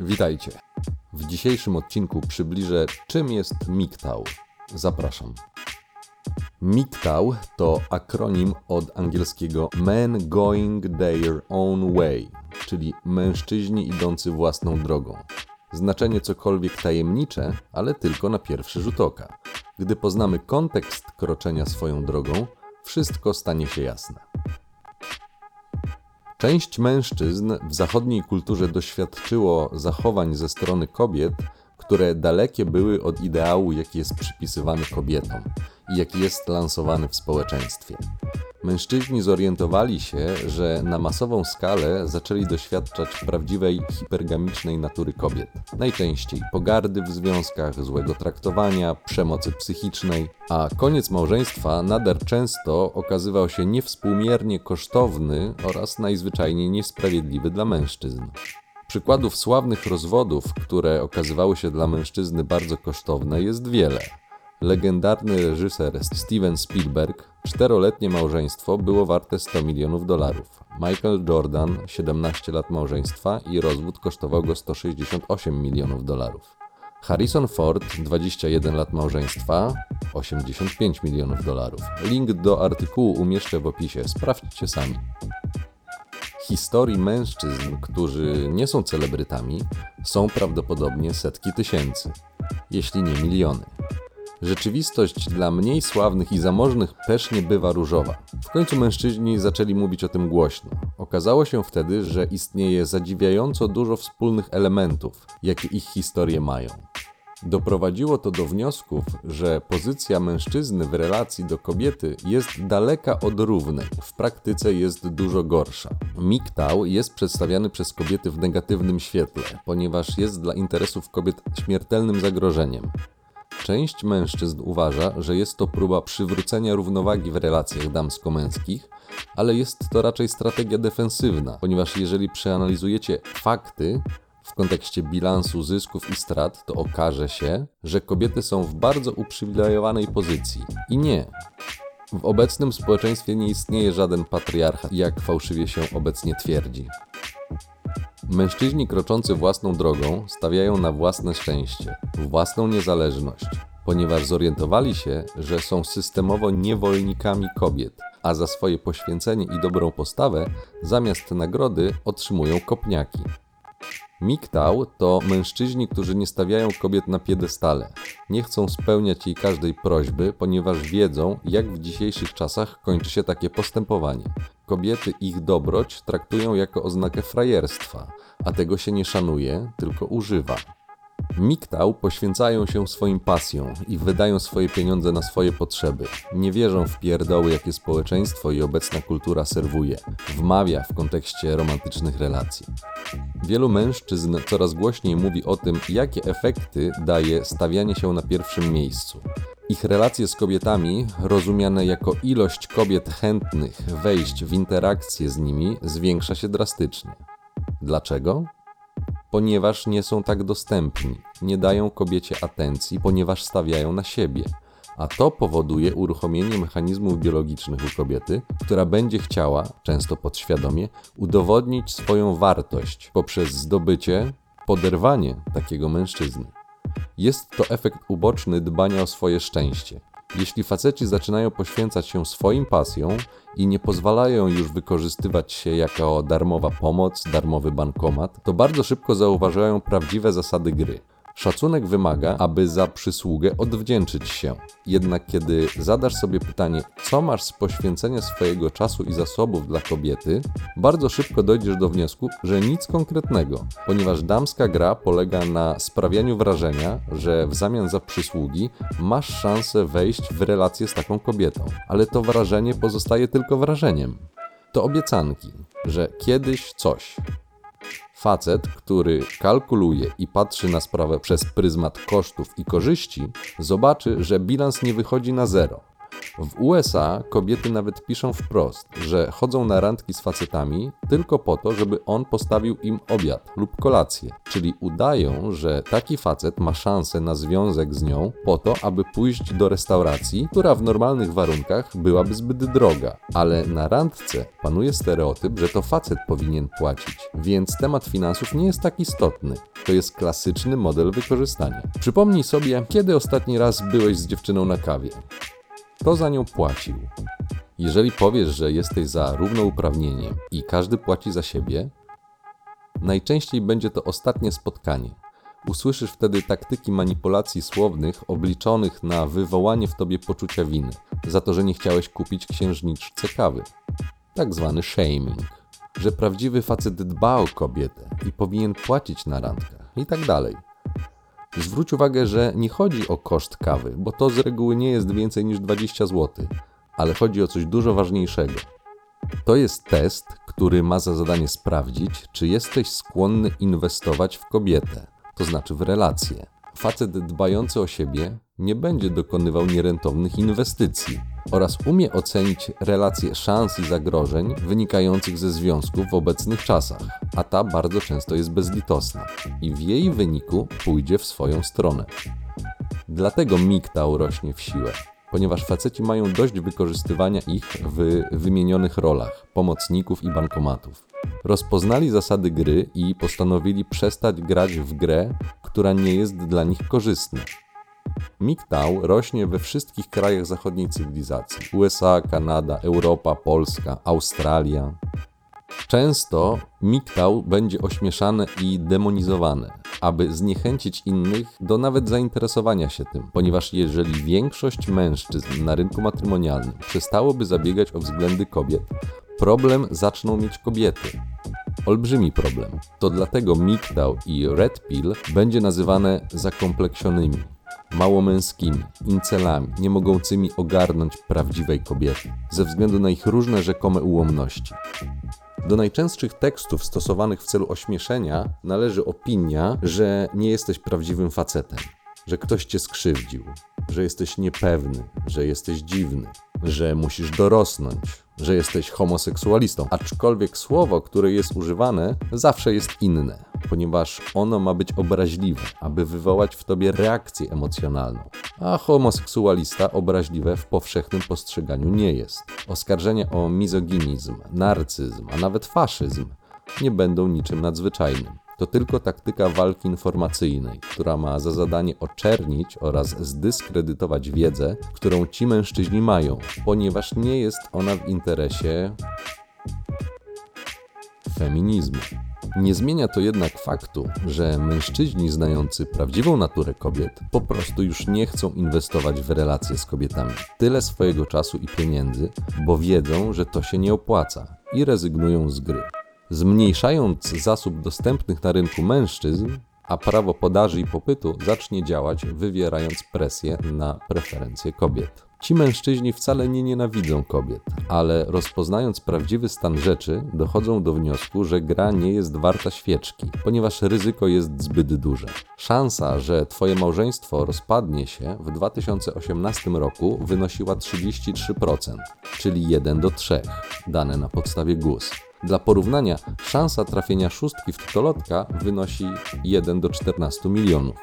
Witajcie. W dzisiejszym odcinku przybliżę, czym jest MGTOW. Zapraszam. MGTOW to akronim od angielskiego Men Going Their Own Way, czyli mężczyźni idący własną drogą. Znaczenie cokolwiek tajemnicze, ale tylko na pierwszy rzut oka. Gdy poznamy kontekst kroczenia swoją drogą, wszystko stanie się jasne. Część mężczyzn w zachodniej kulturze doświadczyło zachowań ze strony kobiet, które dalekie były od ideału, jaki jest przypisywany kobietom i jaki jest lansowany w społeczeństwie. Mężczyźni zorientowali się, że na masową skalę zaczęli doświadczać prawdziwej hipergamicznej natury kobiet. Najczęściej pogardy w związkach, złego traktowania, przemocy psychicznej, a koniec małżeństwa nader często okazywał się niewspółmiernie kosztowny oraz najzwyczajniej niesprawiedliwy dla mężczyzn. Przykładów sławnych rozwodów, które okazywały się dla mężczyzny bardzo kosztowne, jest wiele. Legendarny reżyser Steven Spielberg, czteroletnie małżeństwo było warte 100 milionów dolarów. Michael Jordan, 17 lat małżeństwa i rozwód kosztował go 168 milionów dolarów. Harrison Ford, 21 lat małżeństwa, 85 milionów dolarów. Link do artykułu umieszczę w opisie, sprawdźcie sami. Historii mężczyzn, którzy nie są celebrytami, są prawdopodobnie setki tysięcy, jeśli nie miliony. Rzeczywistość dla mniej sławnych i zamożnych też nie bywa różowa. W końcu mężczyźni zaczęli mówić o tym głośno. Okazało się wtedy, że istnieje zadziwiająco dużo wspólnych elementów, jakie ich historie mają. Doprowadziło to do wniosków, że pozycja mężczyzny w relacji do kobiety jest daleka od równej, w praktyce jest dużo gorsza. MGTOW jest przedstawiany przez kobiety w negatywnym świetle, ponieważ jest dla interesów kobiet śmiertelnym zagrożeniem. Część mężczyzn uważa, że jest to próba przywrócenia równowagi w relacjach damsko-męskich, ale jest to raczej strategia defensywna, ponieważ jeżeli przeanalizujecie fakty w kontekście bilansu zysków i strat, to okaże się, że kobiety są w bardzo uprzywilejowanej pozycji. I nie. W obecnym społeczeństwie nie istnieje żaden patriarchat, jak fałszywie się obecnie twierdzi. Mężczyźni kroczący własną drogą stawiają na własne szczęście, własną niezależność, ponieważ zorientowali się, że są systemowo niewolnikami kobiet, a za swoje poświęcenie i dobrą postawę zamiast nagrody otrzymują kopniaki. MGTOW to mężczyźni, którzy nie stawiają kobiet na piedestale. Nie chcą spełniać jej każdej prośby, ponieważ wiedzą, jak w dzisiejszych czasach kończy się takie postępowanie. Kobiety ich dobroć traktują jako oznakę frajerstwa, a tego się nie szanuje, tylko używa. MGTOW poświęcają się swoim pasjom i wydają swoje pieniądze na swoje potrzeby. Nie wierzą w pierdoły, jakie społeczeństwo i obecna kultura serwuje, wmawia w kontekście romantycznych relacji. Wielu mężczyzn coraz głośniej mówi o tym, jakie efekty daje stawianie się na pierwszym miejscu. Ich relacje z kobietami, rozumiane jako ilość kobiet chętnych wejść w interakcję z nimi, zwiększa się drastycznie. Dlaczego? Ponieważ nie są tak dostępni, nie dają kobiecie atencji, ponieważ stawiają na siebie. A to powoduje uruchomienie mechanizmów biologicznych u kobiety, która będzie chciała, często podświadomie, udowodnić swoją wartość poprzez zdobycie, poderwanie takiego mężczyzny. Jest to efekt uboczny dbania o swoje szczęście. Jeśli faceci zaczynają poświęcać się swoim pasjom i nie pozwalają już wykorzystywać się jako darmowa pomoc, darmowy bankomat, to bardzo szybko zauważają prawdziwe zasady gry. Szacunek wymaga, aby za przysługę odwdzięczyć się. Jednak kiedy zadasz sobie pytanie, co masz z poświęcenia swojego czasu i zasobów dla kobiety, bardzo szybko dojdziesz do wniosku, że nic konkretnego, ponieważ damska gra polega na sprawianiu wrażenia, że w zamian za przysługi masz szansę wejść w relację z taką kobietą. Ale to wrażenie pozostaje tylko wrażeniem. To obiecanki, że kiedyś coś, Facet, który kalkuluje i patrzy na sprawę przez pryzmat kosztów i korzyści, zobaczy, że bilans nie wychodzi na zero. W USA kobiety nawet piszą wprost, że chodzą na randki z facetami tylko po to, żeby on postawił im obiad lub kolację, czyli udają, że taki facet ma szansę na związek z nią po to, aby pójść do restauracji, która w normalnych warunkach byłaby zbyt droga. Ale na randce panuje stereotyp, że to facet powinien płacić, więc temat finansów nie jest tak istotny. To jest klasyczny model wykorzystania. Przypomnij sobie, kiedy ostatni raz byłeś z dziewczyną na kawie. Kto za nią płacił? Jeżeli powiesz, że jesteś za równouprawnienie i każdy płaci za siebie, najczęściej będzie to ostatnie spotkanie. Usłyszysz wtedy taktyki manipulacji słownych obliczonych na wywołanie w tobie poczucia winy za to, że nie chciałeś kupić księżniczce kawy. Tak zwany shaming. Że prawdziwy facet dba o kobietę i powinien płacić na randkach i tak dalej. Zwróć uwagę, że nie chodzi o koszt kawy, bo to z reguły nie jest więcej niż 20 zł, ale chodzi o coś dużo ważniejszego. To jest test, który ma za zadanie sprawdzić, czy jesteś skłonny inwestować w kobietę, to znaczy w relacje. Facet dbający o siebie nie będzie dokonywał nierentownych inwestycji oraz umie ocenić relacje szans i zagrożeń wynikających ze związków w obecnych czasach, a ta bardzo często jest bezlitosna i w jej wyniku pójdzie w swoją stronę. Dlatego miktał rośnie w siłę, ponieważ faceci mają dość wykorzystywania ich w wymienionych rolach pomocników i bankomatów. Rozpoznali zasady gry i postanowili przestać grać w grę, która nie jest dla nich korzystna. MGTOW rośnie we wszystkich krajach zachodniej cywilizacji: USA, Kanada, Europa, Polska, Australia. Często MGTOW będzie ośmieszane i demonizowane, aby zniechęcić innych do nawet zainteresowania się tym, ponieważ jeżeli większość mężczyzn na rynku matrymonialnym przestałoby zabiegać o względy kobiet, problem zaczną mieć kobiety. Olbrzymi problem. To dlatego MGTOW i Red Pill będzie nazywane zakompleksionymi, małomęskimi, incelami, nie mogącymi ogarnąć prawdziwej kobiety, ze względu na ich różne rzekome ułomności. Do najczęstszych tekstów stosowanych w celu ośmieszenia należy opinia, że nie jesteś prawdziwym facetem, że ktoś cię skrzywdził, że jesteś niepewny, że jesteś dziwny, że musisz dorosnąć, że jesteś homoseksualistą. Aczkolwiek słowo, które jest używane, zawsze jest inne, ponieważ ono ma być obraźliwe, aby wywołać w tobie reakcję emocjonalną. A homoseksualista obraźliwe w powszechnym postrzeganiu nie jest. Oskarżenia o mizoginizm, narcyzm, a nawet faszyzm nie będą niczym nadzwyczajnym. To tylko taktyka walki informacyjnej, która ma za zadanie oczernić oraz zdyskredytować wiedzę, którą ci mężczyźni mają, ponieważ nie jest ona w interesie feminizmu. Nie zmienia to jednak faktu, że mężczyźni znający prawdziwą naturę kobiet po prostu już nie chcą inwestować w relacje z kobietami tyle swojego czasu i pieniędzy, bo wiedzą, że to się nie opłaca i rezygnują z gry zmniejszając zasób dostępnych na rynku mężczyzn, a prawo podaży i popytu zacznie działać, wywierając presję na preferencje kobiet. Ci mężczyźni wcale nie nienawidzą kobiet, ale rozpoznając prawdziwy stan rzeczy, dochodzą do wniosku, że gra nie jest warta świeczki, ponieważ ryzyko jest zbyt duże. Szansa, że Twoje małżeństwo rozpadnie się w 2018 roku wynosiła 33%, czyli 1 do 3, dane na podstawie GUS. Dla porównania, szansa trafienia szóstki w tutolotka wynosi 1 do 14 milionów.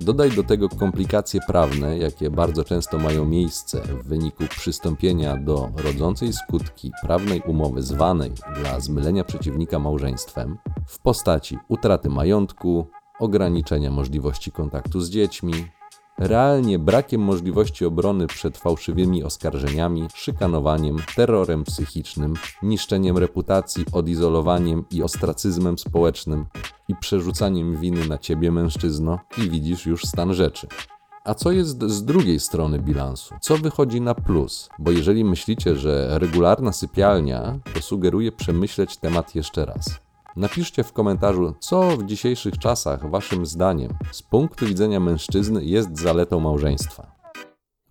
Dodaj do tego komplikacje prawne, jakie bardzo często mają miejsce w wyniku przystąpienia do rodzącej skutki prawnej umowy zwanej dla zmylenia przeciwnika małżeństwem w postaci utraty majątku, ograniczenia możliwości kontaktu z dziećmi, realnie brakiem możliwości obrony przed fałszywymi oskarżeniami, szykanowaniem, terrorem psychicznym, niszczeniem reputacji, odizolowaniem i ostracyzmem społecznym i przerzucaniem winy na ciebie, mężczyzno, i widzisz już stan rzeczy. A co jest z drugiej strony bilansu? Co wychodzi na plus? Bo jeżeli myślicie, że regularna sypialnia, to sugeruję przemyśleć temat jeszcze raz. Napiszcie w komentarzu, co w dzisiejszych czasach Waszym zdaniem z punktu widzenia mężczyzny jest zaletą małżeństwa.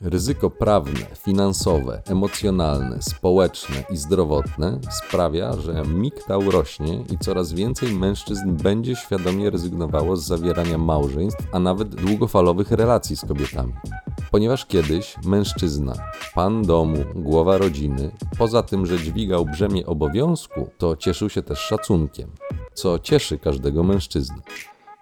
Ryzyko prawne, finansowe, emocjonalne, społeczne i zdrowotne sprawia, że miktał rośnie i coraz więcej mężczyzn będzie świadomie rezygnowało z zawierania małżeństw, a nawet długofalowych relacji z kobietami. Ponieważ kiedyś mężczyzna, pan domu, głowa rodziny, poza tym, że dźwigał brzemię obowiązku, to cieszył się też szacunkiem, co cieszy każdego mężczyzny.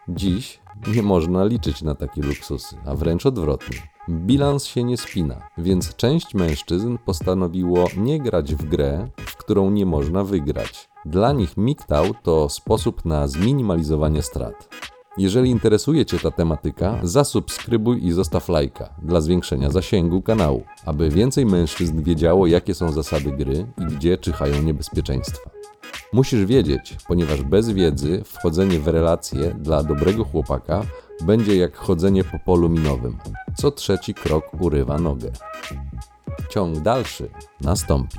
Dziś nie można liczyć na takie luksusy, a wręcz odwrotnie. Bilans się nie spina, więc część mężczyzn postanowiło nie grać w grę, w którą nie można wygrać. Dla nich miktał to sposób na zminimalizowanie strat. Jeżeli interesuje Cię ta tematyka, zasubskrybuj i zostaw lajka dla zwiększenia zasięgu kanału, aby więcej mężczyzn wiedziało, jakie są zasady gry i gdzie czyhają niebezpieczeństwa. Musisz wiedzieć, ponieważ bez wiedzy wchodzenie w relacje dla dobrego chłopaka będzie jak chodzenie po polu minowym. Co trzeci krok urywa nogę. Ciąg dalszy nastąpi.